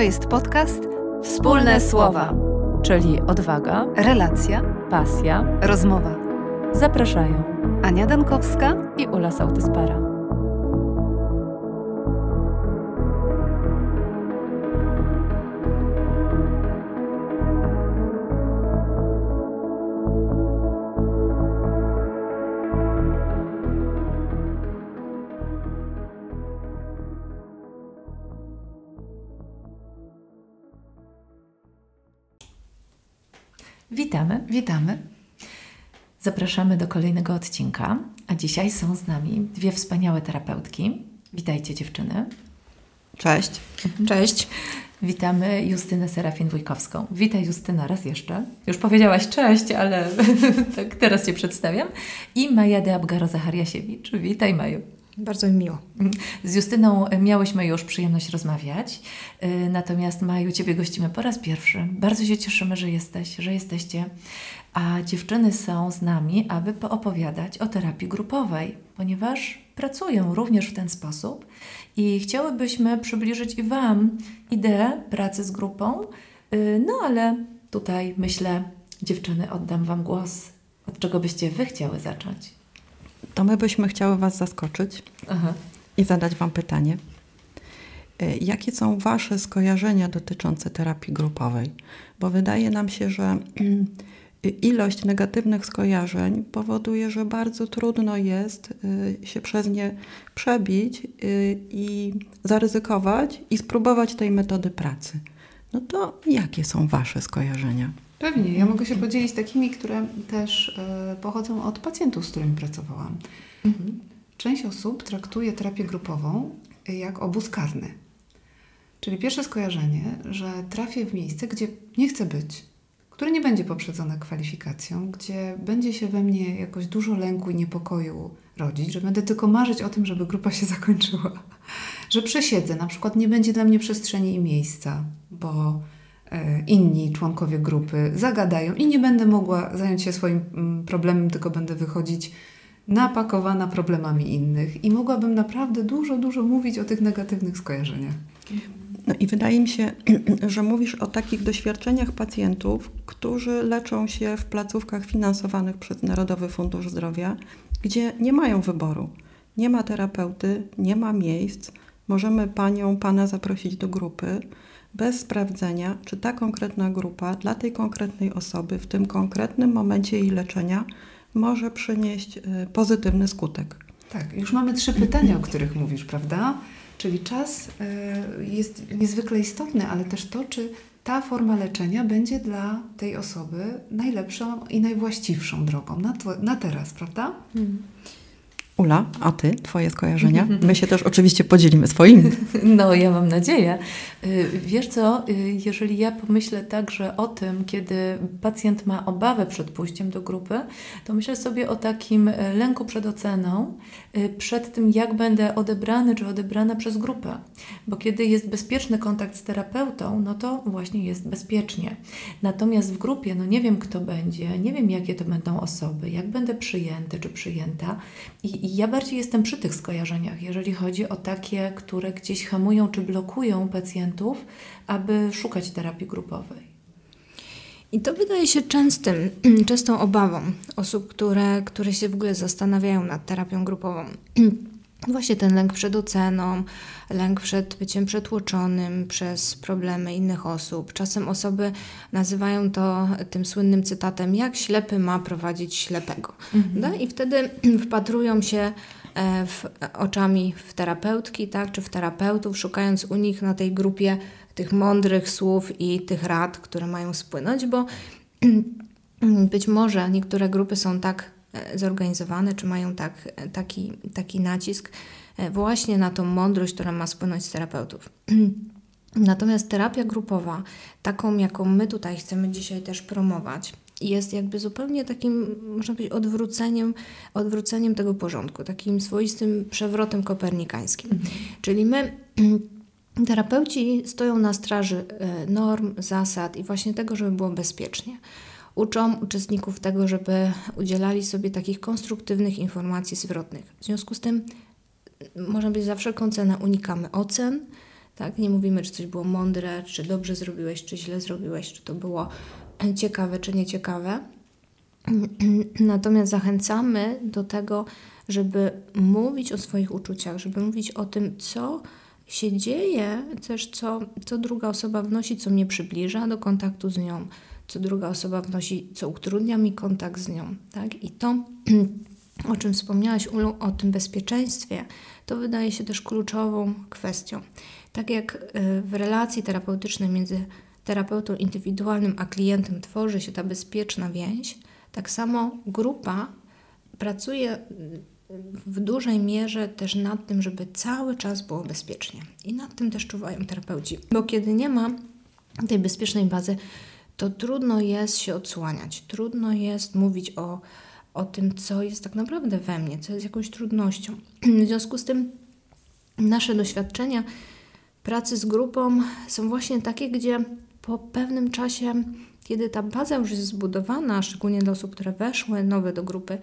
To jest podcast Wspólne Słowa, czyli odwaga, relacja, pasja, rozmowa. Zapraszają Ania Dankowska i Ula Sautyspara. Zapraszamy do kolejnego odcinka, a dzisiaj są z nami dwie wspaniałe terapeutki. Witajcie dziewczyny. Cześć. Cześć. Witamy Justynę Serafin-Wójkowską. Witaj Justyna raz jeszcze. Już powiedziałaś cześć, ale tak teraz Cię przedstawiam. I Maja de Abgaro-Zachariasiewicz. Witaj Maju. Bardzo mi miło. Z Justyną miałyśmy już przyjemność rozmawiać, y, natomiast Maju, Ciebie gościmy po raz pierwszy. Bardzo się cieszymy, że jesteś, że jesteście. A dziewczyny są z nami, aby poopowiadać o terapii grupowej, ponieważ pracują również w ten sposób i chciałybyśmy przybliżyć i Wam ideę pracy z grupą. Y, no ale tutaj myślę, dziewczyny, oddam Wam głos. Od czego byście Wy chciały zacząć? To my byśmy chciały Was zaskoczyć Aha. i zadać Wam pytanie. Y, jakie są Wasze skojarzenia dotyczące terapii grupowej? Bo wydaje nam się, że ilość negatywnych skojarzeń powoduje, że bardzo trudno jest y, się przez nie przebić y, i zaryzykować i spróbować tej metody pracy. No to jakie są Wasze skojarzenia? Pewnie. Ja mogę się podzielić takimi, które też y, pochodzą od pacjentów, z którymi pracowałam. Mhm. Część osób traktuje terapię grupową jak obóz karny. Czyli pierwsze skojarzenie, że trafię w miejsce, gdzie nie chcę być, które nie będzie poprzedzone kwalifikacją, gdzie będzie się we mnie jakoś dużo lęku i niepokoju rodzić, że będę tylko marzyć o tym, żeby grupa się zakończyła, że przesiedzę, na przykład nie będzie dla mnie przestrzeni i miejsca, bo e, inni członkowie grupy zagadają i nie będę mogła zająć się swoim mm, problemem, tylko będę wychodzić napakowana problemami innych i mogłabym naprawdę dużo, dużo mówić o tych negatywnych skojarzeniach. No i wydaje mi się, że mówisz o takich doświadczeniach pacjentów, którzy leczą się w placówkach finansowanych przez Narodowy Fundusz Zdrowia, gdzie nie mają wyboru. Nie ma terapeuty, nie ma miejsc. Możemy panią, pana zaprosić do grupy bez sprawdzenia, czy ta konkretna grupa dla tej konkretnej osoby w tym konkretnym momencie jej leczenia może przynieść y, pozytywny skutek. Tak, już mamy trzy pytania, o których mówisz, prawda? Czyli czas e, jest niezwykle istotny, ale też to, czy ta forma leczenia będzie dla tej osoby najlepszą i najwłaściwszą drogą na, to, na teraz, prawda? Hmm. Ula, a ty, twoje skojarzenia? My się też oczywiście podzielimy swoimi. No, ja mam nadzieję. Y, wiesz co, y, jeżeli ja pomyślę także o tym, kiedy pacjent ma obawę przed pójściem do grupy, to myślę sobie o takim y, lęku przed oceną, przed tym, jak będę odebrany czy odebrana przez grupę. Bo kiedy jest bezpieczny kontakt z terapeutą, no to właśnie jest bezpiecznie. Natomiast w grupie, no nie wiem kto będzie, nie wiem jakie to będą osoby, jak będę przyjęty czy przyjęta i ja bardziej jestem przy tych skojarzeniach, jeżeli chodzi o takie, które gdzieś hamują czy blokują pacjentów, aby szukać terapii grupowej. I to wydaje się częstym, częstą obawą osób, które, które się w ogóle zastanawiają nad terapią grupową. Właśnie ten lęk przed oceną, lęk przed byciem przetłoczonym przez problemy innych osób. Czasem osoby nazywają to tym słynnym cytatem, jak ślepy ma prowadzić ślepego. Mhm. No? I wtedy wpatrują się e, w, oczami w terapeutki, tak, czy w terapeutów, szukając u nich na tej grupie tych mądrych słów i tych rad, które mają spłynąć, bo być może niektóre grupy są tak zorganizowane, czy mają tak, e, taki, taki nacisk e, właśnie na tą mądrość, która ma spłynąć z terapeutów. Natomiast terapia grupowa, taką jaką my tutaj chcemy dzisiaj też promować, jest jakby zupełnie takim, można powiedzieć, odwróceniem, odwróceniem tego porządku, takim swoistym przewrotem kopernikańskim. Mhm. Czyli my, terapeuci, stoją na straży norm, zasad i właśnie tego, żeby było bezpiecznie uczą uczestników tego, żeby udzielali sobie takich konstruktywnych informacji zwrotnych. W związku z tym, można być za wszelką cenę unikamy ocen, Tak? Nie mówimy, czy coś było mądre, czy dobrze zrobiłeś, czy źle zrobiłeś, czy to było ciekawe, czy nieciekawe. Natomiast zachęcamy do tego, żeby mówić o swoich uczuciach, żeby mówić o tym, co się dzieje, też co, co druga osoba wnosi, co mnie przybliża do kontaktu z nią, co druga osoba wnosi, co utrudnia mi kontakt z nią. Tak? I to, o czym wspomniałaś, Ulu, o tym bezpieczeństwie, to wydaje się też kluczową kwestią. Tak jak y, w relacji terapeutycznej między terapeutą indywidualnym a klientem tworzy się ta bezpieczna więź, tak samo grupa pracuje w dużej mierze też nad tym, żeby cały czas było bezpiecznie. I nad tym też czuwają terapeuci. Bo kiedy nie ma tej bezpiecznej bazy, to trudno jest się odsłaniać, trudno jest mówić o, o tym, co jest tak naprawdę we mnie, co jest jakąś trudnością. W związku z tym nasze doświadczenia pracy z grupą są właśnie takie, gdzie po pewnym czasie, kiedy ta baza już jest zbudowana, szczególnie dla osób, które weszły nowe do grupy,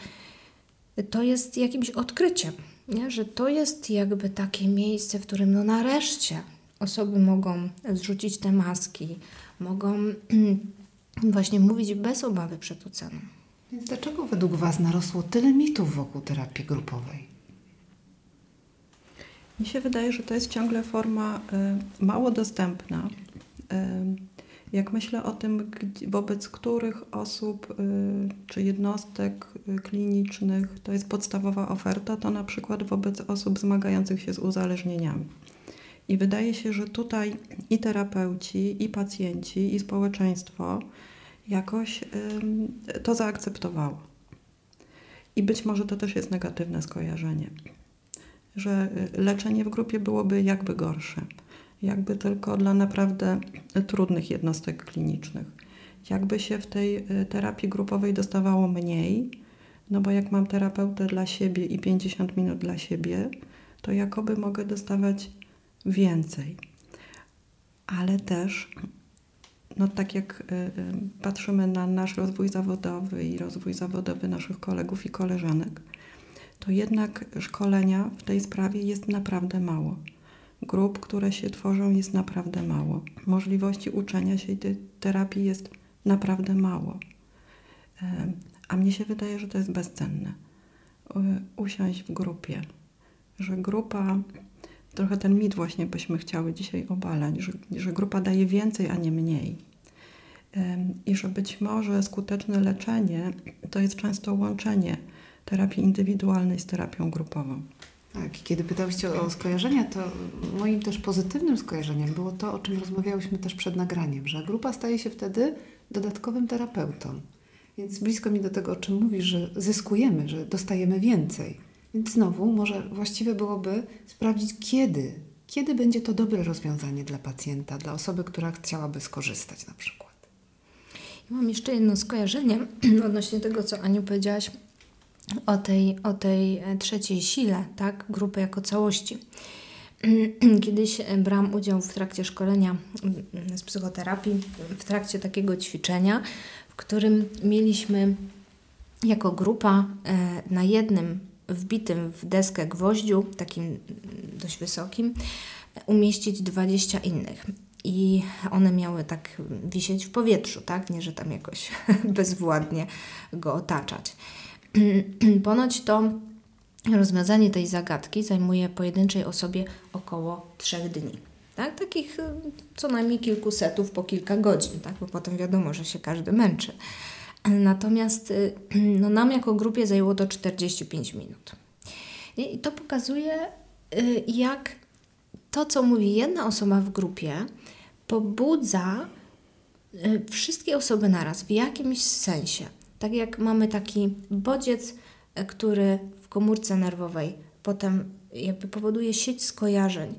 to jest jakimś odkryciem, nie? że to jest jakby takie miejsce, w którym no nareszcie osoby mogą zrzucić te maski, mogą właśnie mówić bez obawy przed oceną. Więc dlaczego według Was narosło tyle mitów wokół terapii grupowej? Mi się wydaje, że to jest ciągle forma y, mało dostępna. Y, jak myślę o tym, wobec których osób y, czy jednostek klinicznych to jest podstawowa oferta, to na przykład wobec osób zmagających się z uzależnieniami. I wydaje się, że tutaj i terapeuci, i pacjenci, i społeczeństwo jakoś to zaakceptowało. I być może to też jest negatywne skojarzenie, że y, leczenie w grupie byłoby jakby gorsze jakby tylko dla naprawdę trudnych jednostek klinicznych. Jakby się w tej y, terapii grupowej dostawało mniej, no bo jak mam terapeutę dla siebie i 50 minut dla siebie, to jakoby mogę dostawać więcej. Ale też, no tak jak y, y, patrzymy na nasz rozwój zawodowy i rozwój zawodowy naszych kolegów i koleżanek, to jednak szkolenia w tej sprawie jest naprawdę mało grup, które się tworzą, jest naprawdę mało. Możliwości uczenia się tej terapii jest naprawdę mało. A mnie się wydaje, że to jest bezcenne. Usiąść w grupie, że grupa, trochę ten mit właśnie byśmy chciały dzisiaj obalać, że, że grupa daje więcej, a nie mniej. I że być może skuteczne leczenie to jest często łączenie terapii indywidualnej z terapią grupową. Tak, kiedy pytałyście o skojarzenia, to moim też pozytywnym skojarzeniem było to, o czym rozmawiałyśmy też przed nagraniem, że grupa staje się wtedy dodatkowym terapeutą. Więc blisko mi do tego, o czym mówisz, że zyskujemy, że dostajemy więcej. Więc znowu może właściwe byłoby sprawdzić, kiedy, kiedy będzie to dobre rozwiązanie dla pacjenta, dla osoby, która chciałaby skorzystać na przykład. Ja mam jeszcze jedno skojarzenie odnośnie tego, co Aniu powiedziałaś o tej, o tej e, trzeciej sile, tak, grupy jako całości. Kiedyś e, brałam udział w trakcie szkolenia mm, z psychoterapii, w trakcie takiego ćwiczenia, w którym mieliśmy jako grupa e, na jednym wbitym w deskę gwoździu, takim dość wysokim, umieścić 20 innych. I one miały tak wisieć w powietrzu, tak? Nie, że tam jakoś bezwładnie go otaczać. Ponoć to rozwiązanie tej zagadki zajmuje pojedynczej osobie około trzech dni. Tak? Takich y, co najmniej kilkusetów po kilka godzin, tak? bo potem wiadomo, że się każdy męczy. Natomiast y, no, nam jako grupie zajęło to 45 minut. I to pokazuje, y, jak to, co mówi jedna osoba w grupie, pobudza wszystkie osoby naraz w jakimś sensie. Tak jak mamy taki bodziec, który w komórce nerwowej potem jakby powoduje sieć skojarzeń,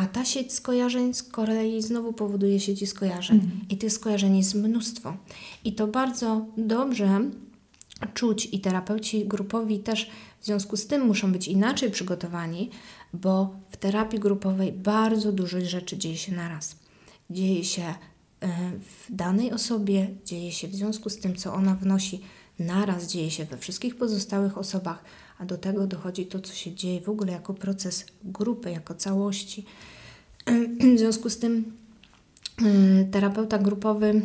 a ta sieć skojarzeń z kolei znowu powoduje sieci skojarzeń. Mhm. I tych skojarzeń jest mnóstwo. I to bardzo dobrze czuć i terapeuci grupowi też w związku z tym muszą być inaczej przygotowani, bo w terapii grupowej bardzo dużo rzeczy dzieje się naraz. Dzieje się E, w danej osobie dzieje się w związku z tym, co ona wnosi, naraz dzieje się we wszystkich pozostałych osobach, a do tego dochodzi to, co się dzieje w ogóle jako proces grupy, jako całości. w związku z tym y, terapeuta grupowy y,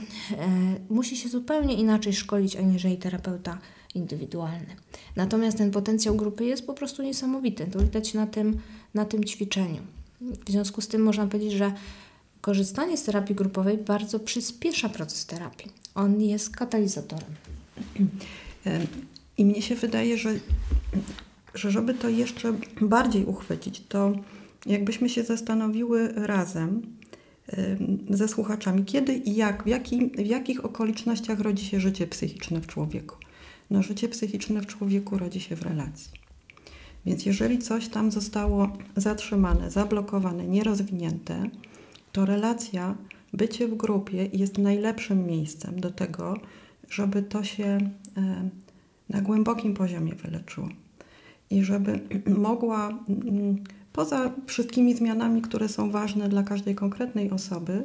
musi się zupełnie inaczej szkolić, aniżeli terapeuta indywidualny. Natomiast ten potencjał grupy jest po prostu niesamowity. To widać na tym, na tym ćwiczeniu. W związku z tym można powiedzieć, że korzystanie z terapii grupowej bardzo przyspiesza proces terapii. On jest katalizatorem. I mnie się wydaje, że, że żeby to jeszcze bardziej uchwycić, to jakbyśmy się zastanowiły razem ze słuchaczami, kiedy i jak, w, jakim, w jakich okolicznościach rodzi się życie psychiczne w człowieku. No, życie psychiczne w człowieku rodzi się w relacji. Więc jeżeli coś tam zostało zatrzymane, zablokowane, nierozwinięte, to relacja, bycie w grupie jest najlepszym miejscem do tego, żeby to się na głębokim poziomie wyleczyło. I żeby mogła, mm, poza wszystkimi zmianami, które są ważne dla każdej konkretnej osoby,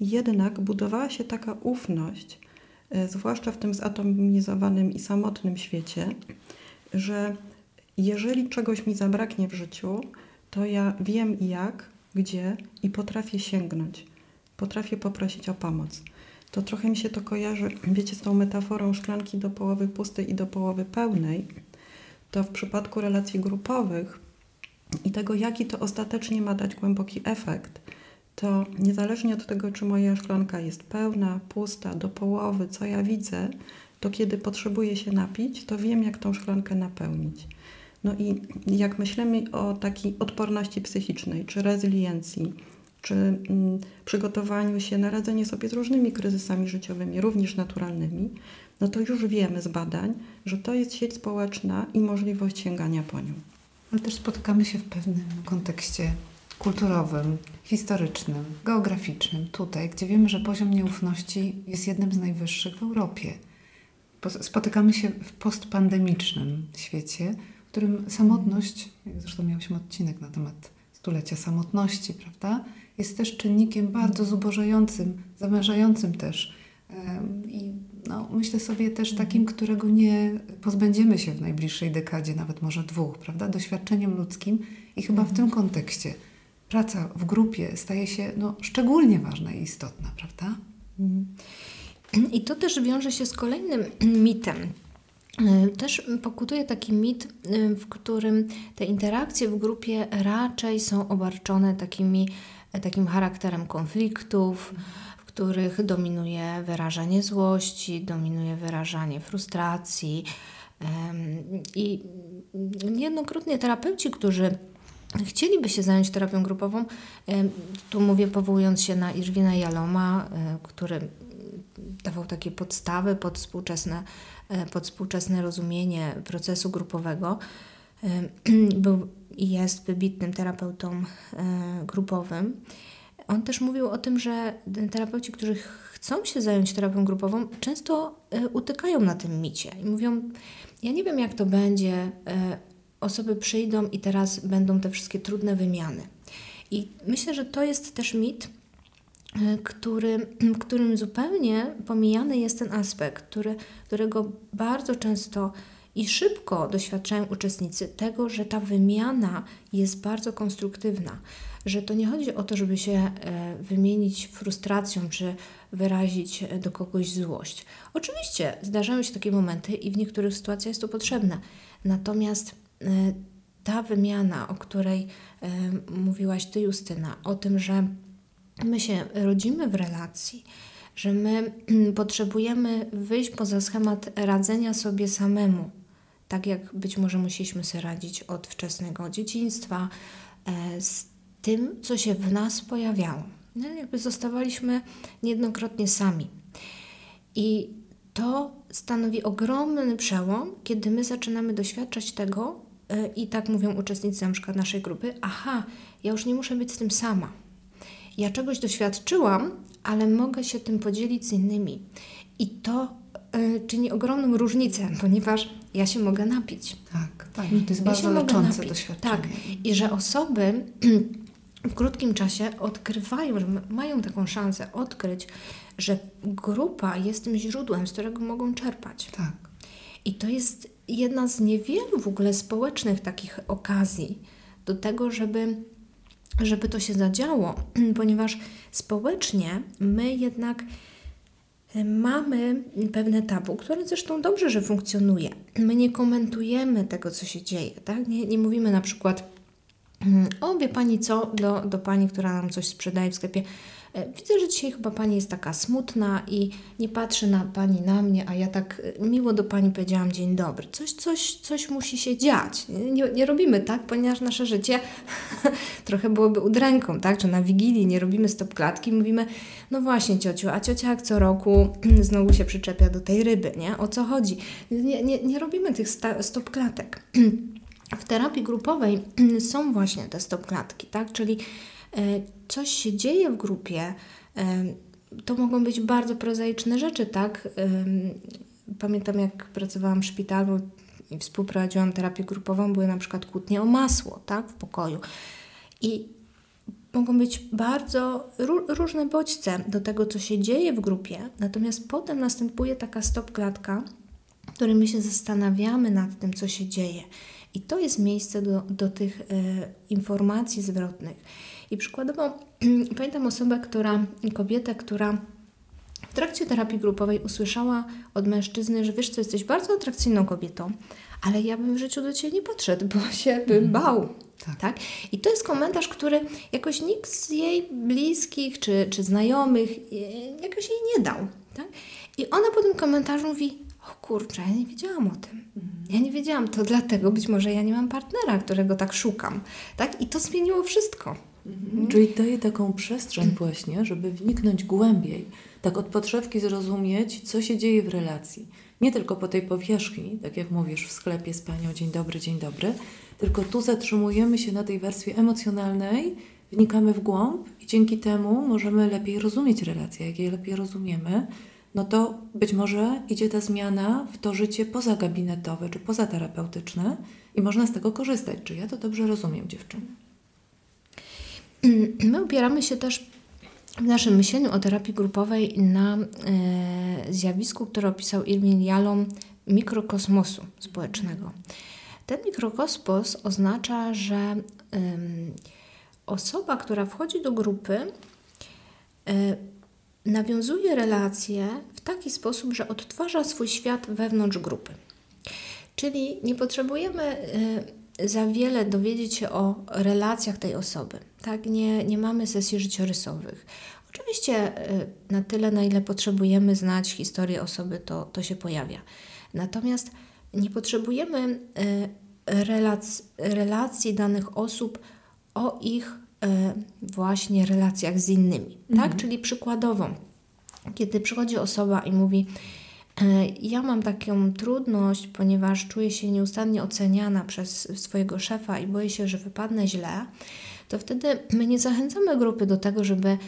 jednak budowała się taka ufność, e, zwłaszcza w tym zatomizowanym i samotnym świecie, że jeżeli czegoś mi zabraknie w życiu, to ja wiem jak, gdzie i potrafię sięgnąć, potrafię poprosić o pomoc. To trochę mi się to kojarzy, wiecie, z tą metaforą szklanki do połowy pustej i do połowy pełnej. To w przypadku relacji grupowych i tego, jaki to ostatecznie ma dać głęboki efekt, to niezależnie od tego, czy moja szklanka jest pełna, pusta, do połowy, co ja widzę, to kiedy potrzebuję się napić, to wiem, jak tą szklankę napełnić. No i jak myślimy o takiej odporności psychicznej czy rezyliencji, czy mm, przygotowaniu się na radzenie sobie z różnymi kryzysami życiowymi, również naturalnymi, no to już wiemy z badań, że to jest sieć społeczna i możliwość sięgania po nią. Ale też spotykamy się w pewnym kontekście kulturowym, historycznym, geograficznym, tutaj, gdzie wiemy, że poziom nieufności jest jednym z najwyższych w Europie. Spotykamy się w postpandemicznym świecie, w którym samotność, zresztą miałyśmy odcinek na temat stulecia samotności, prawda, jest też czynnikiem bardzo zubożającym, zamężającym też. I no, myślę sobie też takim, którego nie pozbędziemy się w najbliższej dekadzie, nawet może dwóch, prawda? Doświadczeniem ludzkim i chyba w tym kontekście praca w grupie staje się no, szczególnie ważna i istotna, prawda? I to też wiąże się z kolejnym mitem. Też pokutuje taki mit, w którym te interakcje w grupie raczej są obarczone takimi, takim charakterem konfliktów, których dominuje wyrażanie złości, dominuje wyrażanie frustracji. I niejednokrotnie terapeuci, którzy chcieliby się zająć terapią grupową, tu mówię powołując się na Irwina Jaloma, e, który dawał takie podstawy pod współczesne, e, pod współczesne rozumienie procesu grupowego. Był i jest wybitnym terapeutą e, grupowym. On też mówił o tym, że terapeuci, którzy chcą się zająć terapią grupową, często utykają na tym micie i mówią: Ja nie wiem, jak to będzie, osoby przyjdą i teraz będą te wszystkie trudne wymiany. I myślę, że to jest też mit, e, który, którym zupełnie pomijany jest ten aspekt, który, którego bardzo często i szybko doświadczają uczestnicy tego, że ta wymiana jest bardzo konstruktywna, że to nie chodzi o to, żeby się e, wymienić frustracją czy wyrazić e, do kogoś złość. Oczywiście zdarzają się takie momenty i w niektórych sytuacjach jest to potrzebne, natomiast E, ta wymiana, o której mówiłaś Ty, Justyna, o tym, że my się rodzimy w relacji, że my potrzebujemy wyjść poza schemat radzenia sobie samemu, tak jak być może musieliśmy sobie radzić od wczesnego dzieciństwa, z tym, co się w nas pojawiało. No, jakby zostawaliśmy niejednokrotnie sami. I to stanowi ogromny przełom, kiedy my zaczynamy doświadczać tego, E, i tak mówią uczestnicy na przykład naszej grupy, aha, ja już nie muszę być z tym sama. Ja czegoś doświadczyłam, ale mogę się tym podzielić z innymi. I to y, czyni ogromną różnicę, ponieważ ja się mogę napić. Tak, tak. To jest ja bardzo leczące doświadczenie. Tak, i że osoby w krótkim czasie odkrywają, że mają taką szansę odkryć, że grupa jest tym źródłem, z którego mogą czerpać. Tak. I to jest jedna z niewielu w ogóle społecznych takich okazji do tego, żeby żeby to się zadziało, ponieważ społecznie my jednak mamy pewne tabu, które zresztą dobrze, że funkcjonuje. My nie komentujemy tego, co się dzieje, tak? Nie, nie mówimy na przykład, o wie Pani co, do, do Pani, która nam coś sprzedaje w sklepie, E, widzę, że dzisiaj chyba Pani jest taka smutna i nie patrzy na Pani na mnie, a ja tak e, miło do Pani powiedziałam dzień dobry. Coś, coś, coś musi się dziać. Nie, nie robimy tak, ponieważ nasze życie trochę byłoby udręką, tak? Czy na Wigilii nie robimy stop klatki, mówimy, no właśnie ciociu, a ciocia jak co roku znowu się przyczepia do tej ryby, nie? O co chodzi? Nie, nie, nie robimy tych stop klatek. W terapii grupowej są właśnie te stop klatki, tak? Czyli E, coś się dzieje w grupie, e, to mogą być bardzo prozaiczne rzeczy, tak? Pamiętam, jak pracowałam w szpitalu i współprowadziłam terapię grupową, były na przykład kłótnie o masło, tak? W pokoju. I mogą być bardzo różne bodźce do tego, co się dzieje w grupie, natomiast potem następuje taka stop klatka, w której my się zastanawiamy nad tym, co się dzieje. I to jest miejsce do, do tych e, informacji zwrotnych. I przykładowo pamiętam osobę, która, kobietę, która w trakcie terapii grupowej usłyszała od mężczyzny, że wiesz co, jesteś bardzo atrakcyjną kobietą, ale ja bym w życiu do Ciebie nie podszedł, bo się bym mhm. bał. Tak. tak. I to jest komentarz, który jakoś nikt z jej bliskich czy, czy znajomych e, jakoś jej nie dał. Tak? I ona po tym komentarzu mówi, o kurczę, ja nie wiedziałam o tym. Ja nie wiedziałam, to dlatego być może ja nie mam partnera, którego tak szukam. Tak? I to zmieniło wszystko. Mhm. Czyli daje taką przestrzeń właśnie, żeby wniknąć głębiej, tak od podszewki zrozumieć, co się dzieje w relacji. Nie tylko po tej powierzchni, tak jak mówisz w sklepie z panią dzień dobry, dzień dobry, tylko tu zatrzymujemy się na tej warstwie emocjonalnej, wnikamy w głąb i dzięki temu możemy lepiej rozumieć relacje. Jak je lepiej rozumiemy, no to być może idzie ta zmiana w to życie pozagabinetowe czy pozaterapeutyczne i można z tego korzystać. Czy ja to dobrze rozumiem, dziewczyny? My opieramy się też w naszym myśleniu o terapii grupowej na e, zjawisku, które opisał Irwin Jalom, mikrokosmosu społecznego. Ten mikrokosmos oznacza, że e, osoba, która wchodzi do grupy, e, nawiązuje relacje w taki sposób, że odtwarza swój świat wewnątrz grupy. Czyli nie potrzebujemy e, za wiele dowiedzieć się o relacjach tej osoby. Tak, nie, nie mamy sesji życiorysowych. Oczywiście y, na tyle, na ile potrzebujemy znać historię osoby, to, to się pojawia. Natomiast nie potrzebujemy y, relac, relacji danych osób o ich y, właśnie relacjach z innymi. Tak? Mhm. Tak? Czyli przykładowo, kiedy przychodzi osoba i mówi, E, ja mam taką trudność, ponieważ czuję się nieustannie oceniana przez swojego szefa i boję się, że wypadnę źle, to wtedy my nie zachęcamy grupy do tego, żeby um,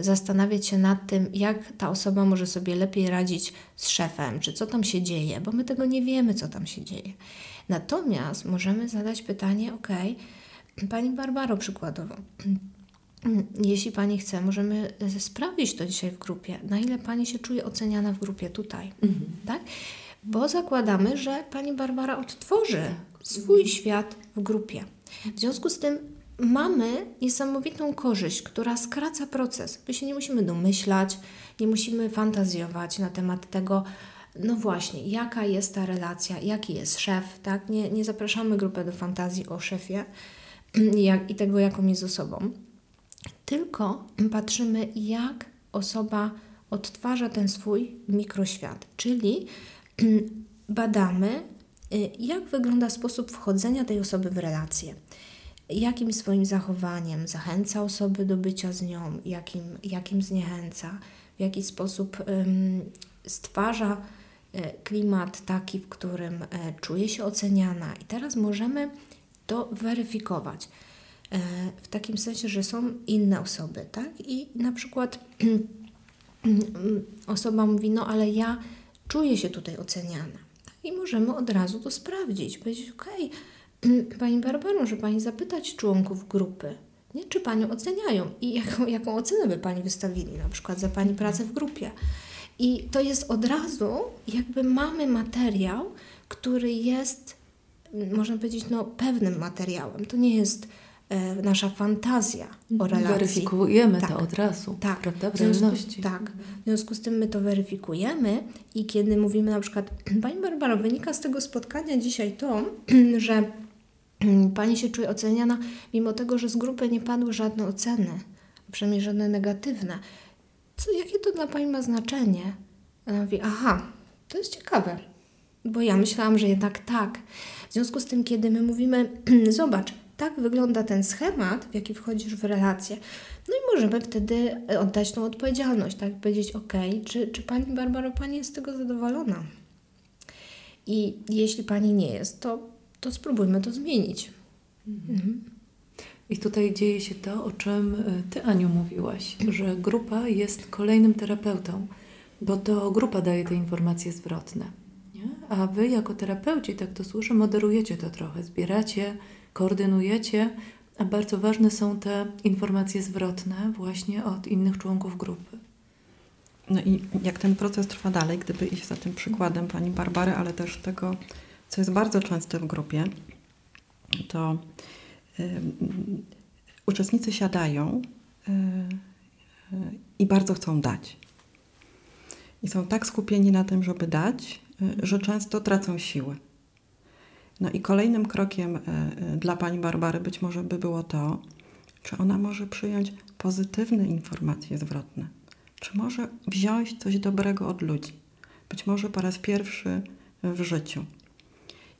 zastanawiać się nad tym, jak ta osoba może sobie lepiej radzić z szefem, czy co tam się dzieje, bo my tego nie wiemy, co tam się dzieje. Natomiast możemy zadać pytanie, ok, Pani Barbaro przykładowo, jeśli Pani chce, możemy e, sprawdzić to dzisiaj w grupie, na ile Pani się czuje oceniana w grupie tutaj, mhm. tak? Bo zakładamy, że Pani Barbara odtworzy tak. swój świat w grupie. W związku z tym mamy niesamowitą korzyść, która skraca proces. My się nie musimy domyślać, nie musimy fantazjować na temat tego, no właśnie, jaka jest ta relacja, jaki jest szef, tak? Nie, nie zapraszamy grupy do fantazji o szefie jak, i tego, jaką jest osobą tylko patrzymy, jak osoba odtwarza ten swój mikroświat, czyli badamy, y, jak wygląda sposób wchodzenia tej osoby w relacje. Jakim swoim zachowaniem zachęca osoby do bycia z nią, jakim, jakim zniechęca, w jaki sposób um, stwarza y, klimat taki, w którym y, czuje się oceniana. I teraz możemy to weryfikować. E, w takim sensie, że są inne osoby, tak? I na przykład osoba mówi, no ale ja czuję się tutaj oceniana. I możemy od razu to sprawdzić. Powiedzieć, okej, okay, Pani Barbaro, że Pani zapytać członków grupy, nie? czy Panią oceniają i jaką, jaką ocenę by Pani wystawili, na przykład za Pani pracę w grupie. I to jest od razu, jakby mamy materiał, który jest, można powiedzieć, no, pewnym materiałem. To nie jest e, nasza fantazja o relacji. Weryfikujemy Tak. to od razu, Tak, prawda, w w związku, realności. tak. W związku z tym my to weryfikujemy i kiedy mówimy na przykład, Pani Barbaro, wynika z tego spotkania dzisiaj to, że Pani się czuje oceniana, mimo tego, że z grupy nie padły żadne oceny, przynajmniej żadne negatywne. Co, jakie to dla Pani ma znaczenie? Ona mówi, aha, to jest ciekawe, bo ja myślałam, że jednak tak. W związku z tym, kiedy my mówimy, zobacz, tak wygląda ten schemat, w jaki wchodzisz w relację, no i możemy wtedy oddać tą odpowiedzialność, tak? Powiedzieć, ok, czy, czy Pani Barbaro, Pani jest z tego zadowolona? I jeśli Pani nie jest, to, to spróbujmy to zmienić. Mhm. I tutaj dzieje się to, o czym y, Ty, Aniu, mówiłaś, że grupa jest kolejnym terapeutą, bo to grupa daje te informacje zwrotne. Nie? A Wy, jako terapeuci, tak to słyszę, moderujecie to trochę, zbieracie, koordynujecie, a bardzo ważne są te informacje zwrotne właśnie od innych członków grupy. No i jak ten proces trwa dalej, gdyby iść za tym przykładem pani Barbary, ale też tego, co jest bardzo częste w grupie, to ym, uczestnicy siadają y, y, i bardzo chcą dać. I są tak skupieni na tym, żeby dać, y, że często tracą siły. No i kolejnym krokiem y, y, dla pani Barbary być może by było to, czy ona może przyjąć pozytywne informacje zwrotne. Czy może wziąć coś dobrego od ludzi? Być może po raz pierwszy w życiu.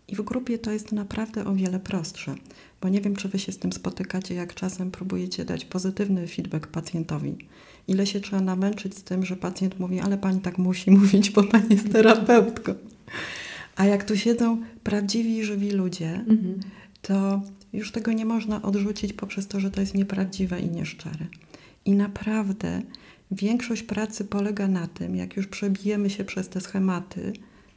I w grupie to jest naprawdę o wiele prostsze, bo nie wiem, czy wy się z tym spotykacie, jak czasem próbujecie dać pozytywny feedback pacjentowi. Ile się trzeba namęczyć z tym, że pacjent mówi, ale pani tak musi mówić, bo pani jest terapeutką. A jak tu siedzą prawdziwi, żywi ludzie, to już tego nie można odrzucić poprzez to, że to jest nieprawdziwe i nieszczere. I naprawdę większość pracy polega na tym, jak już przebijemy się przez te schematy,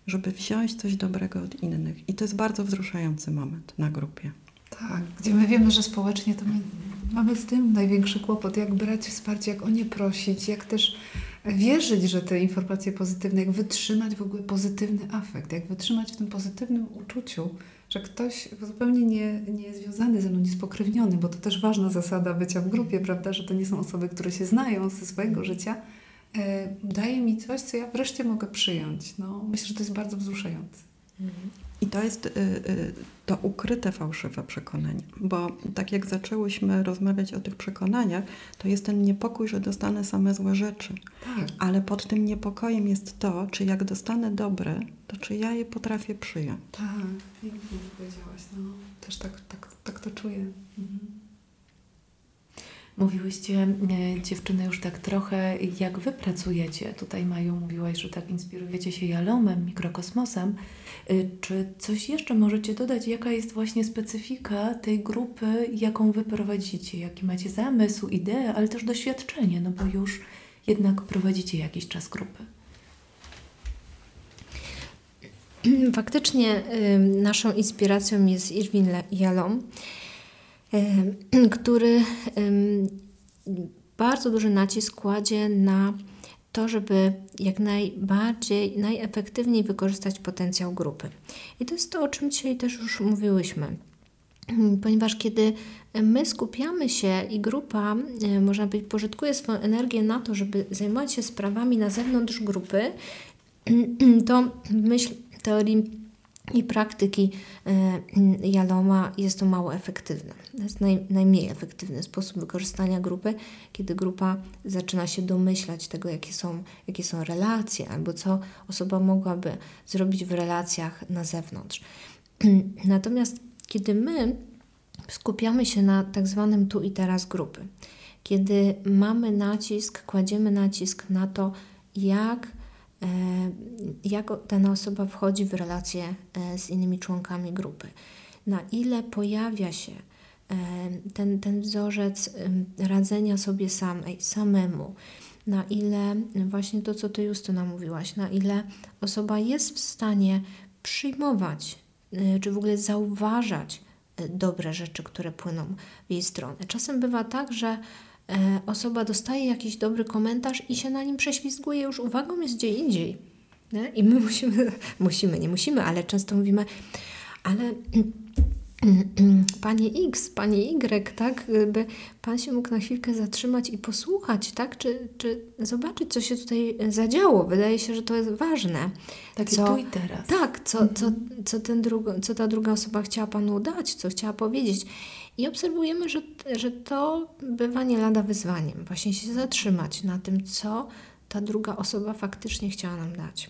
żeby wziąć coś dobrego od innych. I to jest bardzo wzruszający moment na grupie. Tak, gdzie my wiemy, że społecznie to my mamy z tym największy kłopot, jak brać wsparcie, jak o nie prosić, jak też wierzyć, że te informacje pozytywne, jak wytrzymać w ogóle pozytywny afekt, jak wytrzymać w tym pozytywnym uczuciu, że ktoś zupełnie nie, nie związany ze mną, niespokrewniony, bo to też ważna zasada bycia w grupie, prawda, że to nie są osoby, które się znają ze swojego życia, e, daje mi coś, co ja wreszcie mogę przyjąć. No, myślę, że to jest bardzo wzruszające. I to jest y, y, to ukryte fałszywe przekonanie, bo tak jak zaczęłyśmy rozmawiać o tych przekonaniach, to jest ten niepokój, że dostanę same złe rzeczy. Tak. Ale pod tym niepokojem jest to, czy jak dostanę dobre, to czy ja je potrafię przyjąć. Tak, pięknie powiedziałaś. No, też tak, tak, tak to czuję. Mhm. Mówiłyście, e, dziewczyny, już tak trochę, jak wy pracujecie. Tutaj Maju mówiłaś, że tak inspirujecie się jalomem, mikrokosmosem. E, Czy coś jeszcze możecie dodać? Jaka jest właśnie specyfika tej grupy, jaką wy prowadzicie? Jaki macie zamysł, ideę, ale też doświadczenie, no bo już jednak prowadzicie jakiś czas grupy. Faktycznie ym, naszą inspiracją jest Irwin Jalom, który bardzo duży nacisk kładzie na to, żeby jak najbardziej, najefektywniej wykorzystać potencjał grupy. I to jest to, o czym dzisiaj też już mówiłyśmy. Ponieważ kiedy my skupiamy się i grupa, można powiedzieć, pożytkuje swoją energię na to, żeby zajmować się sprawami na zewnątrz grupy, to myśl teorii i praktyki e, Jaloma jest to mało efektywne. To jest naj, najmniej efektywny sposób wykorzystania grupy, kiedy grupa zaczyna się domyślać tego, jakie są, jakie są relacje, albo co osoba mogłaby zrobić w relacjach na zewnątrz. Natomiast kiedy my skupiamy się na tak zwanym tu i teraz grupy, kiedy mamy nacisk, kładziemy nacisk na to, jak jak o- dana osoba wchodzi w relacje e, z innymi członkami grupy, na ile pojawia się e, ten, ten wzorzec radzenia sobie samej, samemu, na ile właśnie to, co Ty Justyna mówiłaś, na ile osoba jest w stanie przyjmować, e, czy w ogóle zauważać e, dobre rzeczy, które płyną w jej stronę. Czasem bywa tak, że e, osoba dostaje jakiś dobry komentarz i się na nim prześlizguje, już uwagą jest gdzie indziej. Nie? I my musimy, musimy, nie musimy, ale często mówimy, ale Panie X, Panie Y, tak? By Pan się mógł na chwilkę zatrzymać i posłuchać, tak? Czy, czy zobaczyć, co się tutaj zadziało. Wydaje się, że to jest ważne. Takie co, tu i teraz. Tak, co, co, co, ten drugo, co ta druga osoba chciała Panu dać, co chciała powiedzieć. I obserwujemy, że, że to bywa nie lada wyzwaniem. Właśnie się zatrzymać na tym, co ta druga osoba faktycznie chciała nam dać.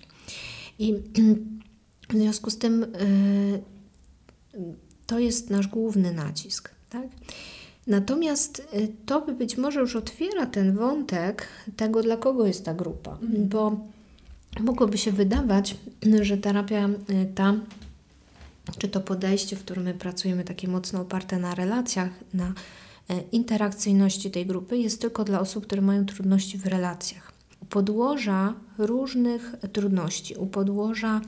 I w związku z tym yy, to jest nasz główny nacisk. Tak? Natomiast y, to by być może już otwiera ten wątek tego, dla kogo jest ta grupa, bo mogłoby się wydawać, że terapia y, ta, czy to podejście, w którym my pracujemy, takie mocno oparte na relacjach, na y, interakcyjności tej grupy, jest tylko dla osób, które mają trudności w relacjach. U podłoża różnych trudności, u podłoża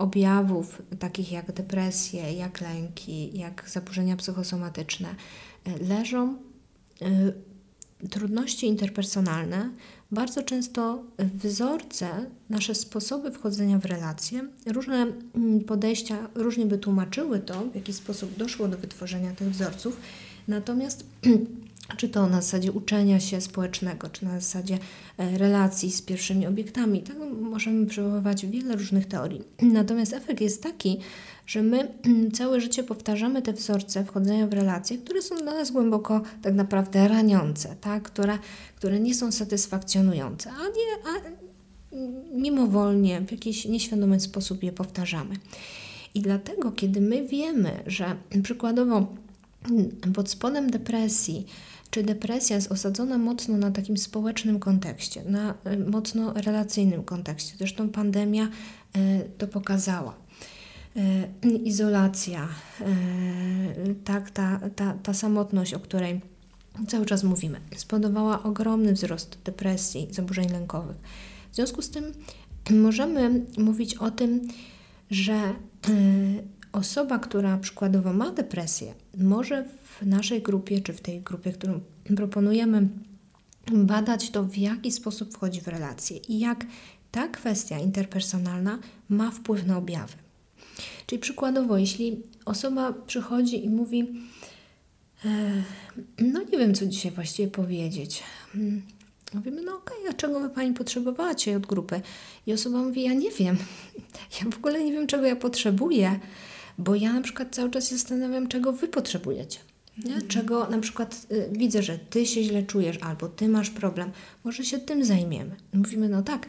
objawów takich jak depresje, jak lęki, jak zaburzenia psychosomatyczne e, leżą y, trudności interpersonalne, bardzo często wzorce, nasze sposoby wchodzenia w relacje, różne mm, podejścia różnie by tłumaczyły to, w jaki sposób doszło do wytworzenia tych wzorców, natomiast czy to na zasadzie uczenia się społecznego, czy na zasadzie e, relacji z pierwszymi obiektami. Tak możemy przywoływać wiele różnych teorii. Natomiast efekt jest taki, że my całe życie powtarzamy te wzorce wchodzenia w relacje, które są dla nas głęboko tak naprawdę raniące, tak? które, które nie są satysfakcjonujące, a, nie, a mimowolnie, w jakiś nieświadomy sposób je powtarzamy. I dlatego, kiedy my wiemy, że przykładowo pod spodem depresji czy depresja jest osadzona mocno na takim społecznym kontekście, na y, mocno relacyjnym kontekście. Zresztą pandemia y, to pokazała. Y, izolacja, tak, ta, ta, ta samotność, o której cały czas mówimy, spowodowała ogromny wzrost depresji, zaburzeń lękowych. W związku z tym możemy mówić o tym, że osoba, która przykładowo ma depresję, może w naszej grupie, czy w tej grupie, którą proponujemy, badać to, w jaki sposób wchodzi w relacje i jak ta kwestia interpersonalna ma wpływ na objawy. Czyli przykładowo, jeśli osoba przychodzi i mówi, e, no nie wiem, co dzisiaj właściwie powiedzieć. Mówimy, no okej, okay, a czego by Pani potrzebowała dzisiaj od grupy? I osoba mówi, ja nie wiem. Ja w ogóle nie wiem, czego ja potrzebuję, bo ja na przykład cały czas się zastanawiam, czego Wy potrzebujecie. Nie? Czego na przykład y, widzę, że ty się źle czujesz albo ty masz problem, może się tym zajmiemy. Mówimy, no tak.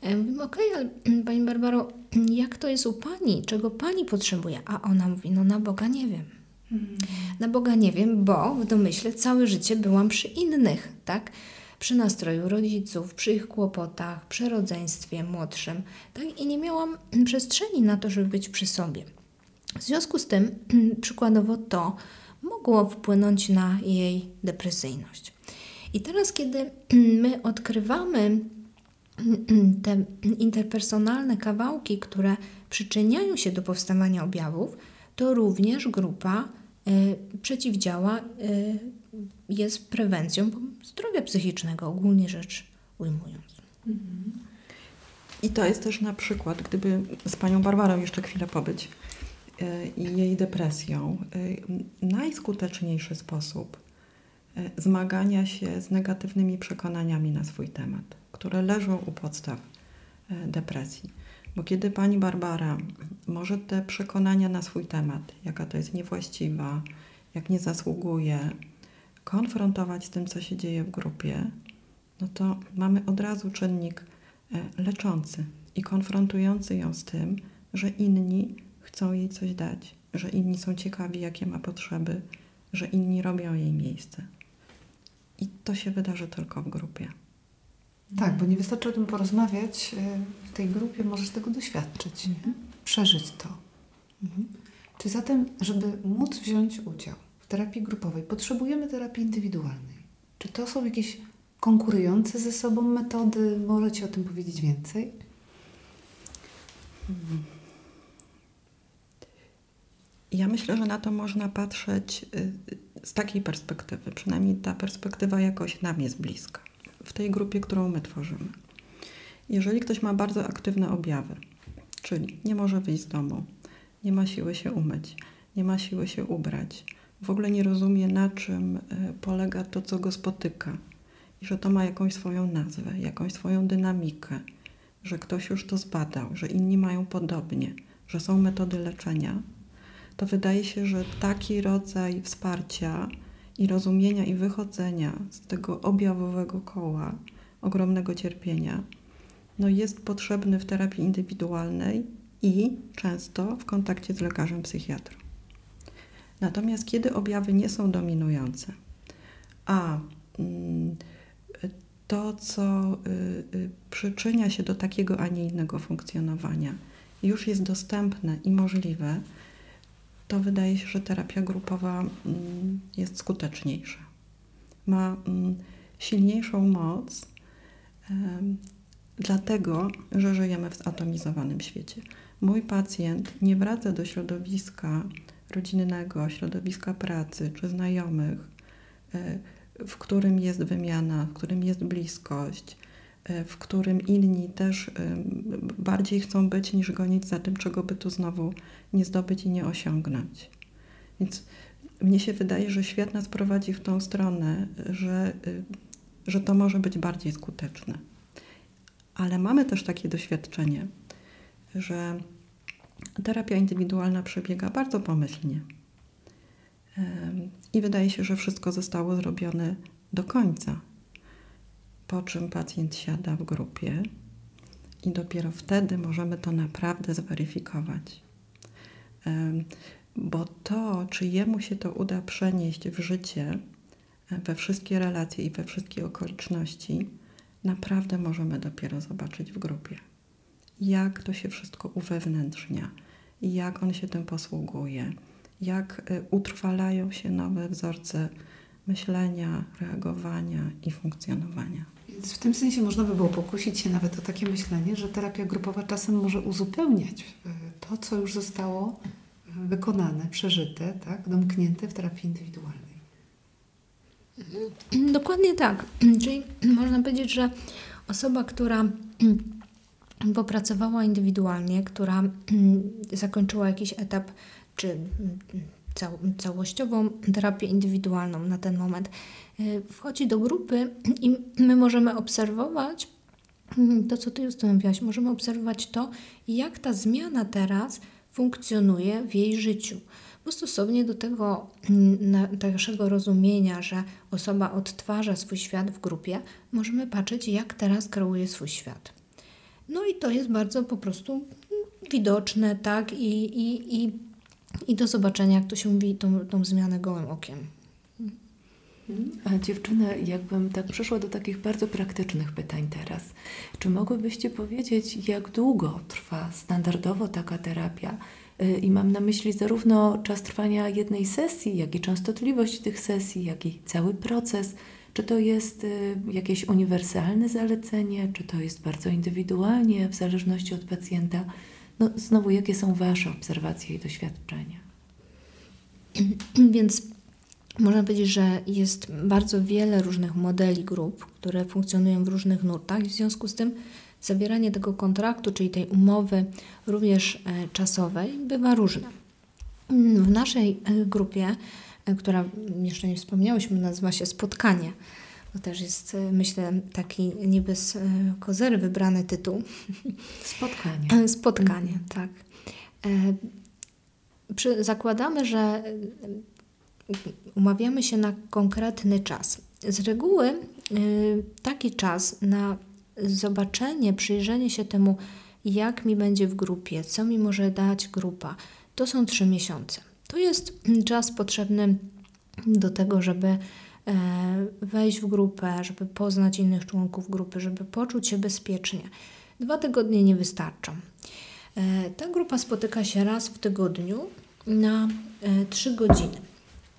E, mówimy, okej, okay, ale Pani Barbaro, jak to jest u Pani? Czego Pani potrzebuje? A ona mówi, no na Boga nie wiem. Na Boga nie wiem, bo w domyśle całe życie byłam przy innych, tak? Przy nastroju rodziców, przy ich kłopotach, przy rodzeństwie młodszym, tak? I nie miałam przestrzeni na to, żeby być przy sobie. W związku z tym, przykładowo to, mogło wpłynąć na jej depresyjność. I teraz, kiedy my odkrywamy te interpersonalne kawałki, które przyczyniają się do powstawania objawów, to również grupa y, przeciwdziała, y, jest prewencją zdrowia psychicznego, ogólnie rzecz ujmując. I to jest też na przykład, gdyby z panią Barbarą jeszcze chwilę pobyć, i jej depresją, y, najskuteczniejszy sposób y, zmagania się z negatywnymi przekonaniami na swój temat, które leżą u podstaw depresji. Bo kiedy pani Barbara może te przekonania na swój temat, jaka to jest niewłaściwa, jak nie zasługuje, konfrontować z tym, co się dzieje w grupie, no to mamy od razu czynnik leczący i konfrontujący ją z tym, że inni chcą jej coś dać, że inni są ciekawi, jakie ma potrzeby, że inni robią jej miejsce. I to się wydarzy tylko w grupie. Tak, bo nie wystarczy o tym porozmawiać. Y, w tej grupie możesz tego doświadczyć, mhm. przeżyć to. Mhm. Czy zatem, żeby móc wziąć udział terapii grupowej, potrzebujemy terapii indywidualnej? Czy to są jakieś konkurujące ze sobą metody? Możecie o tym powiedzieć więcej? Ja myślę, że na to można patrzeć y, z takiej perspektywy, przynajmniej ta perspektywa jakoś nam jest bliska, w tej grupie, którą my tworzymy. Jeżeli ktoś ma bardzo aktywne objawy, czyli nie może wyjść z domu, nie ma siły się umyć, nie ma siły się ubrać, w ogóle nie rozumie, na czym e, polega to, co go spotyka i że to ma jakąś swoją nazwę, jakąś swoją dynamikę, że ktoś już to zbadał, że inni mają podobnie, że są metody leczenia, to wydaje się, że taki rodzaj wsparcia i rozumienia i wychodzenia z tego objawowego koła ogromnego cierpienia no jest potrzebny w terapii indywidualnej i często w kontakcie z lekarzem psychiatrą. Natomiast kiedy objawy nie są dominujące, a mm, to, co y, y, przyczynia się do takiego, a nie innego funkcjonowania, już jest dostępne i możliwe, to wydaje się, że terapia grupowa mm, jest skuteczniejsza. Ma mm, silniejszą moc, dlatego że żyjemy w zatomizowanym świecie. Mój pacjent nie wraca do środowiska rodzinnego, środowiska pracy czy znajomych, e, w którym jest wymiana, w którym jest bliskość, e, w którym inni też e, bardziej chcą być niż gonić za tym, czego by tu znowu nie zdobyć i nie osiągnąć. Więc mnie się wydaje, że świat nas prowadzi w tą stronę, że, że to może być bardziej skuteczne. Ale mamy też takie doświadczenie, że terapia indywidualna przebiega bardzo pomyślnie. I wydaje się, że wszystko zostało zrobione do końca. Po czym pacjent siada w grupie i dopiero wtedy możemy to naprawdę zweryfikować. Bo to, czy jemu się to uda przenieść w życie, e, we wszystkie relacje i we wszystkie okoliczności, naprawdę możemy dopiero zobaczyć w grupie jak to się wszystko uwewnętrznia, jak on się tym posługuje, jak y, utrwalają się nowe wzorce myślenia, reagowania i funkcjonowania. Więc w tym sensie można by było pokusić się nawet o takie myślenie, że terapia grupowa czasem może uzupełniać y, to, co już zostało y, wykonane, przeżyte, tak, domknięte w terapii indywidualnej. Dokładnie tak. Czyli można powiedzieć, że osoba, która popracowała indywidualnie, która mm, zakończyła jakiś etap, czy mm, cał, całościową terapię indywidualną na ten moment, y, wchodzi do grupy i my możemy obserwować mm, to, co Ty mówiłaś, możemy obserwować to, jak ta zmiana teraz funkcjonuje w jej życiu. Bo stosownie do tego naszego rozumienia, że osoba odtwarza swój świat w grupie, możemy patrzeć, jak teraz kreuje swój świat. No i to jest bardzo po prostu widoczne, tak, i, i, i, i do zobaczenia, jak to się mówi, tą, tą zmianę gołym okiem. A dziewczyny, jakbym tak przeszła do takich bardzo praktycznych pytań teraz. Czy mogłybyście powiedzieć, jak długo trwa standardowo taka terapia? Y, I mam na myśli zarówno czas trwania jednej sesji, jak i częstotliwość tych sesji, jak i cały proces. Czy to jest y, jakieś uniwersalne zalecenie, czy to jest bardzo indywidualnie, w zależności od pacjenta? No, znowu, jakie są Wasze obserwacje i doświadczenia? Więc można powiedzieć, że jest bardzo wiele różnych modeli grup, które funkcjonują w różnych nurtach, w związku z tym zawieranie tego kontraktu, czyli tej umowy również e, czasowej, bywa różne. W naszej e, grupie która jeszcze nie wspomniałyśmy, nazywa się Spotkanie. To też jest, e, myślę, taki niby z e, kozery wybrany tytuł. Spotkanie. Spotkanie, mhm. tak. E, przy, zakładamy, że umawiamy się na konkretny czas. Z reguły taki czas na zobaczenie, przyjrzenie się temu, jak mi będzie w grupie, co mi może dać grupa, to są trzy miesiące. To jest czas potrzebny do tego, żeby e, wejść w grupę, żeby poznać innych członków grupy, żeby poczuć się bezpiecznie. Dwa tygodnie nie wystarczą. E, ta grupa spotyka się raz w tygodniu na e, trzy godziny.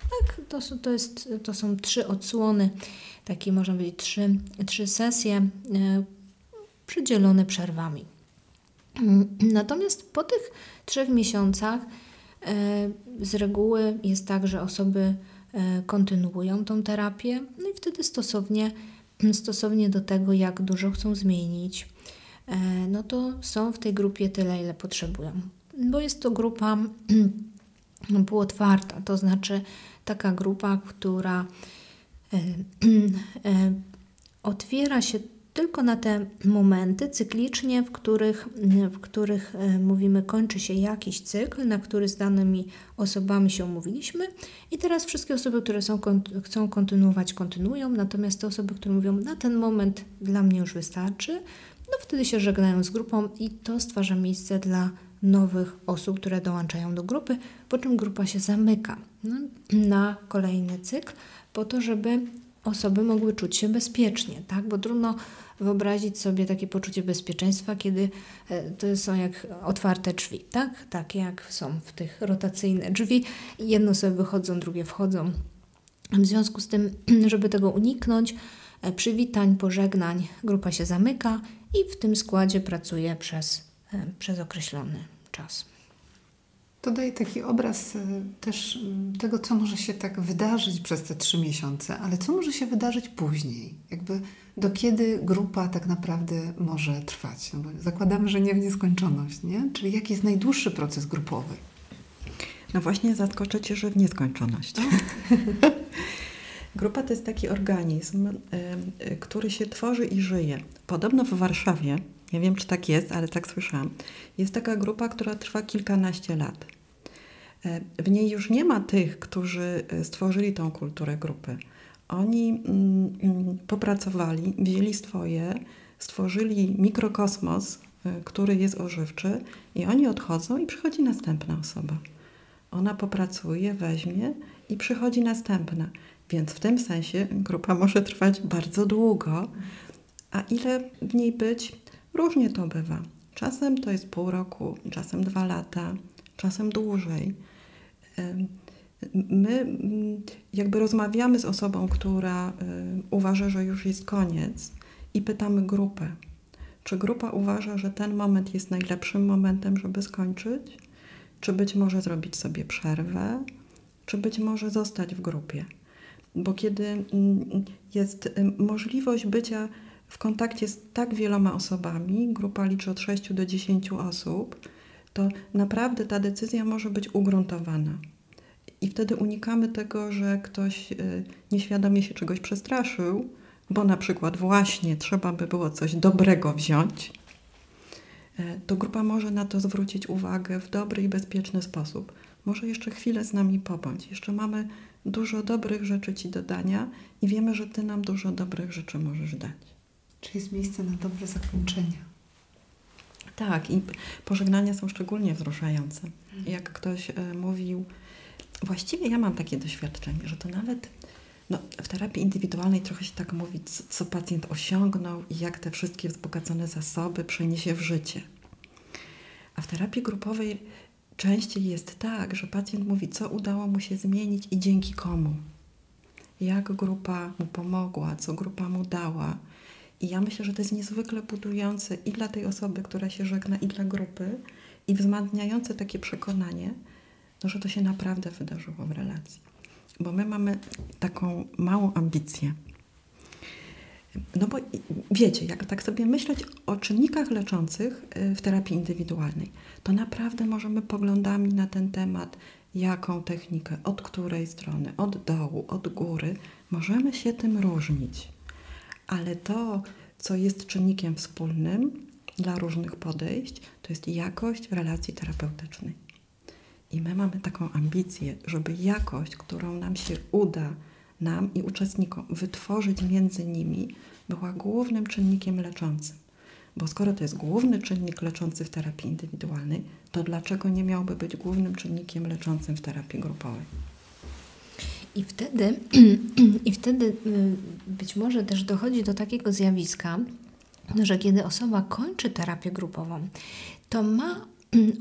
Tak, to, to, jest, to są trzy odsłony, takie można powiedzieć trzy, trzy sesje przydzielone przerwami. Natomiast po tych trzech miesiącach z reguły jest tak, że osoby e, kontynuują tą terapię, no i wtedy stosownie, stosownie do tego, jak dużo chcą zmienić, e, no to są w tej grupie tyle, ile potrzebują. bo jest to grupa półotwarta, to znaczy taka grupa, która e, e, otwiera się tylko na te momenty cyklicznie, w których, w których e, mówimy, kończy się jakiś cykl, na który z danymi osobami się umówiliśmy, i teraz wszystkie osoby, które są, chcą kontynuować, kontynuują, natomiast te osoby, które mówią, na ten moment dla mnie już wystarczy, no wtedy się żegnają z grupą i to stwarza miejsce dla nowych osób, które dołączają do grupy, po czym grupa się zamyka no, na kolejny cykl, po to, żeby osoby mogły czuć się bezpiecznie, tak? Bo trudno wyobrazić sobie takie poczucie bezpieczeństwa, kiedy e, to są jak otwarte drzwi, tak? Tak jak są w tych rotacyjne drzwi. Jedno sobie wychodzą, drugie wchodzą. W związku z tym, żeby tego uniknąć, e, przywitań, pożegnań, grupa się zamyka i w tym składzie pracuje przez, e, przez określony czas. To daje taki obraz też tego, co może się tak wydarzyć przez te trzy miesiące, ale co może się wydarzyć później. Jakby do kiedy grupa tak naprawdę może trwać? No bo zakładamy, że nie w nieskończoność, nie? Czyli jaki jest najdłuższy proces grupowy? No właśnie zaskoczę Cię, że w nieskończoność. Grupa to jest taki organizm, y, y, który się tworzy i żyje. Podobno w Warszawie, nie wiem czy tak jest, ale tak słyszałam, jest taka grupa, która trwa kilkanaście lat. Y, w niej już nie ma tych, którzy stworzyli tą kulturę grupy oni mm, mm, popracowali, wzięli swoje, stworzyli mikrokosmos, y, który jest ożywczy, i oni odchodzą, i przychodzi następna osoba. Ona popracuje, weźmie i przychodzi następna. Więc w tym sensie grupa może trwać bardzo długo, a ile w niej być, różnie to bywa. Czasem to jest pół roku, czasem dwa lata, czasem dłużej my mm, jakby rozmawiamy z osobą, która uważa, że już jest koniec i pytamy grupę, czy grupa uważa, że ten moment jest najlepszym momentem, żeby skończyć? Czy być może zrobić sobie przerwę? Czy być może zostać w grupie? Bo kiedy mm, jest możliwość bycia w kontakcie z tak wieloma osobami, grupa liczy od 6 do 10 osób, to naprawdę ta decyzja może być ugruntowana. I wtedy unikamy tego, że ktoś y, nieświadomie się czegoś przestraszył, bo na przykład właśnie trzeba by było coś dobrego wziąć, e, to grupa może na to zwrócić uwagę w dobry i bezpieczny sposób. Może jeszcze chwilę z nami pobądź. Jeszcze mamy dużo dobrych rzeczy Ci do dania i wiemy, że Ty nam dużo dobrych rzeczy możesz dać. Czy jest miejsce na dobre zakończenia? Tak, i pożegnania są szczególnie wzruszające. Jak ktoś y, mówił, Właściwie ja mam takie doświadczenie, że to nawet no, w terapii indywidualnej trochę się tak mówi, co, co pacjent osiągnął i jak te wszystkie wzbogacone zasoby przeniesie w życie. A w terapii grupowej częściej jest tak, że pacjent mówi, co udało mu się zmienić i dzięki komu. Jak grupa mu pomogła, co grupa mu dała. I ja myślę, że to jest niezwykle budujące i dla tej osoby, która się żegna, i dla grupy, i wzmacniające takie przekonanie, no, że to się naprawdę wydarzyło w relacji. Bo my mamy taką małą ambicję. No bo wiecie, jak tak sobie myśleć o czynnikach leczących y, w terapii indywidualnej, to naprawdę możemy poglądami na ten temat, jaką technikę, od której strony, od dołu, od góry, możemy się tym różnić. Ale to, co jest czynnikiem wspólnym dla różnych podejść, to jest jakość relacji terapeutycznej. I my mamy taką ambicję, żeby jakość, którą nam się uda, nam i uczestnikom wytworzyć między nimi, była głównym czynnikiem leczącym. Bo skoro to jest główny czynnik leczący w terapii indywidualnej, to dlaczego nie miałby być głównym czynnikiem leczącym w terapii grupowej? I wtedy, I wtedy y, być może też dochodzi do takiego zjawiska, że kiedy osoba kończy terapię grupową, to ma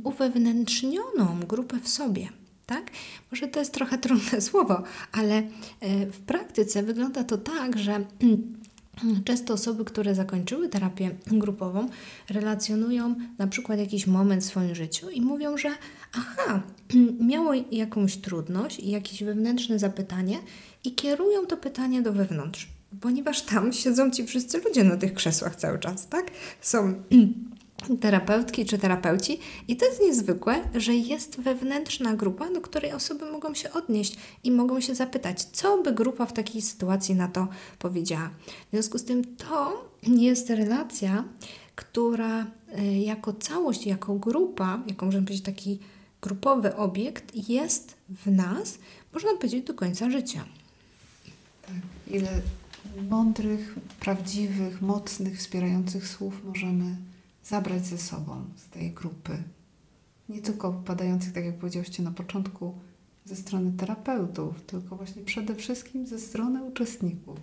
uwewnętrznioną grupę w sobie. Tak? Może to jest trochę trudne słowo, ale e, w praktyce wygląda to tak, że Często osoby, które zakończyły terapię grupową, relacjonują na przykład jakiś moment w swoim życiu i mówią, że aha, miało jakąś trudność i jakieś wewnętrzne zapytanie i kierują to pytanie do wewnątrz, ponieważ tam siedzą ci wszyscy ludzie na tych krzesłach cały czas, tak? Są terapeutki czy terapeuci. I to jest niezwykłe, że jest wewnętrzna grupa, do której osoby mogą się odnieść i mogą się zapytać, co by grupa w takiej sytuacji na to powiedziała. W związku z tym to jest relacja, która y, jako całość, jako grupa, jako możemy powiedzieć taki grupowy obiekt jest w nas, można powiedzieć, do końca życia. Tak. Ile mądrych, prawdziwych, mocnych, wspierających słów możemy zabrać ze sobą z tej grupy. Nie tylko padających, tak jak powiedziałyście na początku, ze strony terapeutów, tylko właśnie przede wszystkim ze strony uczestników.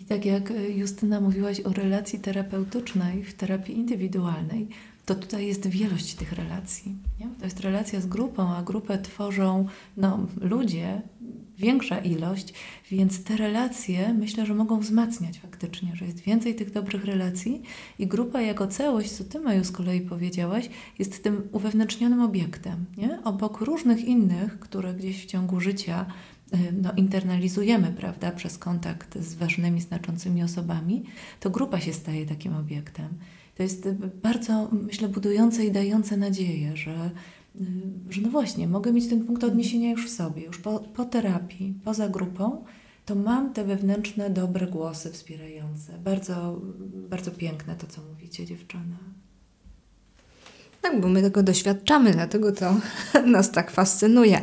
I tak jak e, Justyna mówiłaś o relacji terapeutycznej w terapii indywidualnej, to tutaj jest wielość tych relacji. Nie? To jest relacja z grupą, a grupę tworzą no, ludzie, większa ilość, więc te relacje myślę, że mogą wzmacniać faktycznie, że jest więcej tych dobrych relacji i grupa jako całość, co Ty Maju z kolei powiedziałaś, jest tym uwewnętrznionym obiektem, nie? obok różnych innych, które gdzieś w ciągu życia y, no, internalizujemy, prawda, przez kontakt z ważnymi, znaczącymi osobami, to grupa się staje takim obiektem. To jest bardzo, myślę, budujące i dające nadzieję, że, że no właśnie, mogę mieć ten punkt odniesienia już w sobie, już po, po terapii, poza grupą, to mam te wewnętrzne, dobre głosy wspierające. Bardzo, bardzo piękne to, co mówicie, dziewczyny. Tak, bo my tego doświadczamy, dlatego to nas tak fascynuje.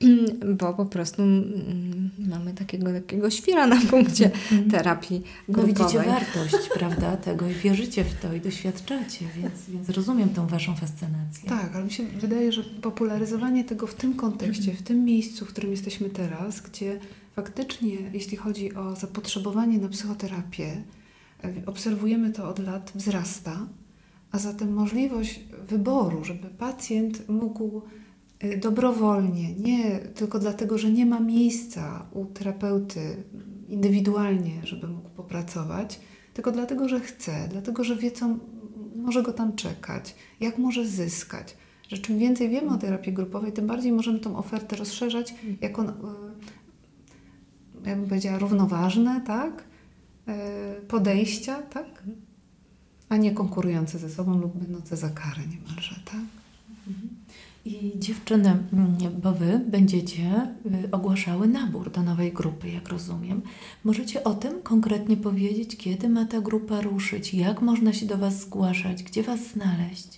bo po prostu mm, mamy takiego takiego świra na punkcie mhm. terapii grupowej. No widzicie wartość, prawda, tego i wierzycie w to i doświadczacie, więc, więc rozumiem tą Waszą fascynację. Tak, ale mi się wydaje, że popularyzowanie tego w tym kontekście, w tym miejscu, w którym jesteśmy teraz, gdzie faktycznie, jeśli chodzi o zapotrzebowanie na psychoterapię, e, obserwujemy to od lat, wzrasta, a zatem możliwość wyboru, żeby pacjent mógł dobrowolnie, nie tylko dlatego, że nie ma miejsca u terapeuty indywidualnie, żeby mógł popracować, tylko dlatego, że chce, dlatego, że wie, co może go tam czekać, jak może zyskać. Że czym więcej wiemy o terapii grupowej, tym bardziej możemy tą ofertę rozszerzać jako, y, ja bym powiedziała, równoważne, tak? Y, podejścia, tak? A nie konkurujące ze sobą lub będące za karę niemalże, tak? I dziewczyny, mm, bo Wy będziecie y, ogłaszały nabór do nowej grupy, jak rozumiem. Możecie o tym konkretnie powiedzieć, kiedy ma ta grupa ruszyć, jak można się do Was zgłaszać, gdzie Was znaleźć?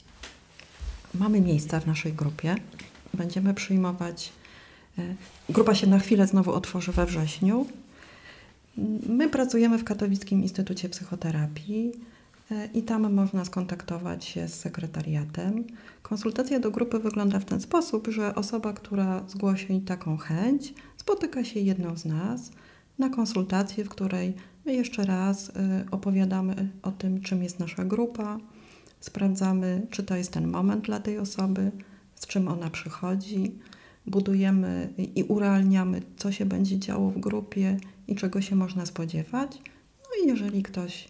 Mamy miejsca w naszej grupie. Będziemy przyjmować. Y, grupa się na chwilę znowu otworzy we wrześniu. My pracujemy w Katowickim Instytucie Psychoterapii. I tam można skontaktować się z sekretariatem. Konsultacja do grupy wygląda w ten sposób, że osoba, która zgłosi taką chęć, spotyka się jedną z nas na konsultację, w której jeszcze raz e, opowiadamy o tym, czym jest nasza grupa, sprawdzamy, czy to jest ten moment dla tej osoby, z czym ona przychodzi, budujemy i urealniamy, co się będzie działo w grupie i czego się można spodziewać. No i jeżeli ktoś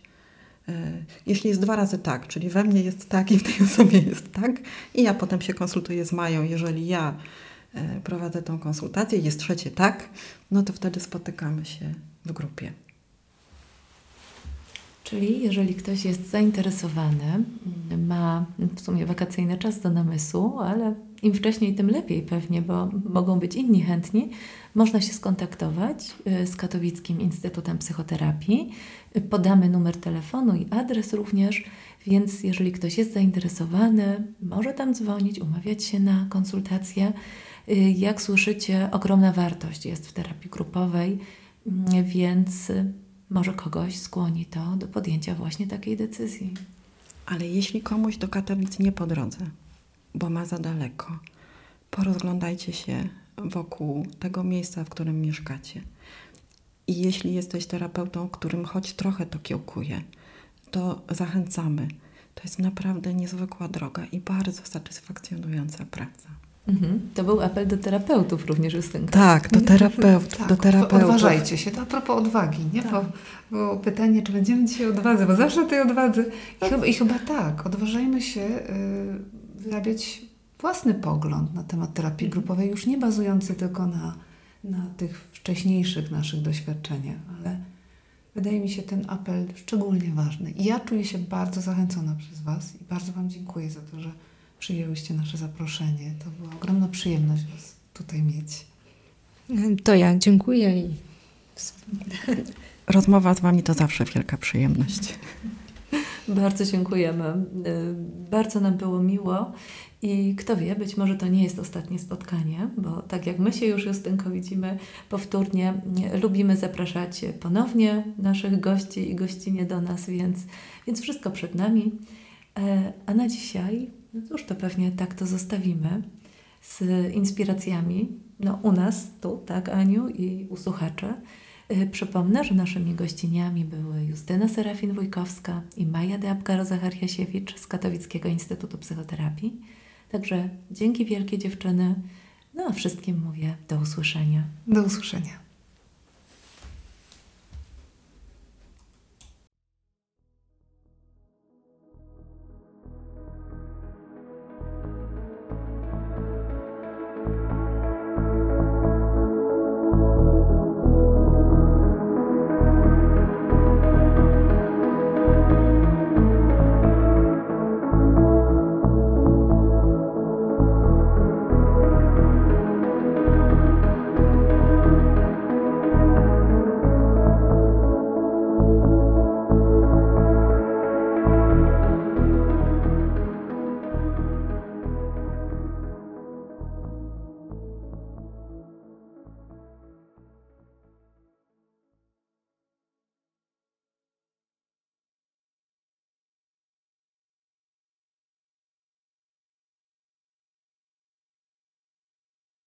jeśli jest dwa razy tak, czyli we mnie jest tak i w tej osobie jest tak, i ja potem się konsultuję z Mają, jeżeli ja e, prowadzę tą konsultację, jest trzecie tak, no to wtedy spotykamy się w grupie. Czyli jeżeli ktoś jest zainteresowany, ma w sumie wakacyjny czas do namysłu, ale im wcześniej, tym lepiej pewnie, bo mogą być inni chętni, można się skontaktować y, z Katowickim Instytutem Psychoterapii. Podamy numer telefonu i adres również, więc jeżeli ktoś jest zainteresowany, może tam dzwonić, umawiać się na konsultację. Y, jak słyszycie, ogromna wartość jest w terapii grupowej, y, więc może kogoś skłoni to do podjęcia właśnie takiej decyzji. Ale jeśli komuś do Katowic nie po drodze, bo ma za daleko, porozglądajcie się wokół tego miejsca, w którym mieszkacie. I jeśli jesteś terapeutą, którym choć trochę to kiełkuje, to zachęcamy. To jest naprawdę niezwykła droga i bardzo satysfakcjonująca praca. Mhm. To był apel do terapeutów również, Justynka. Tak, do terapeutów. tak, do terapeutów. Odważajcie się. To a propos odwagi, nie? Tak. Bo, bo pytanie, czy będziemy dzisiaj odwadze, bo zawsze tej odwadze. I chyba, i chyba tak, odważajmy się y, wyrabiać własny pogląd na temat terapii grupowej, już nie bazujący tylko na, na tych wcześniejszych naszych doświadczeniach, ale wydaje mi się ten apel szczególnie ważny. I ja czuję się bardzo zachęcona przez Was i bardzo Wam dziękuję za to, że przyjęłyście nasze zaproszenie. To była ogromna przyjemność Was tutaj mieć. To ja dziękuję i Rozmowa z Wami to zawsze wielka przyjemność. Bardzo dziękujemy. Y, Bardzo nam było miło i kto wie, być może to nie jest ostatnie spotkanie, bo tak jak my się już Justynko widzimy powtórnie, nie, lubimy zapraszać ponownie naszych gości i gościnie do nas, więc, więc wszystko przed nami. E, A na dzisiaj, no cóż, to pewnie tak to zostawimy z inspiracjami no, u nas tu, tak Aniu, i u słuchaczy. Y, Przypomnę, że naszymi gościniami były Justyna Serafin-Wójkowska i Maja Deapkaro-Zachariasiewicz z Katowickiego Instytutu Psychoterapii. Także dzięki wielkie dziewczyny. No a wszystkim mówię do usłyszenia. Do usłyszenia.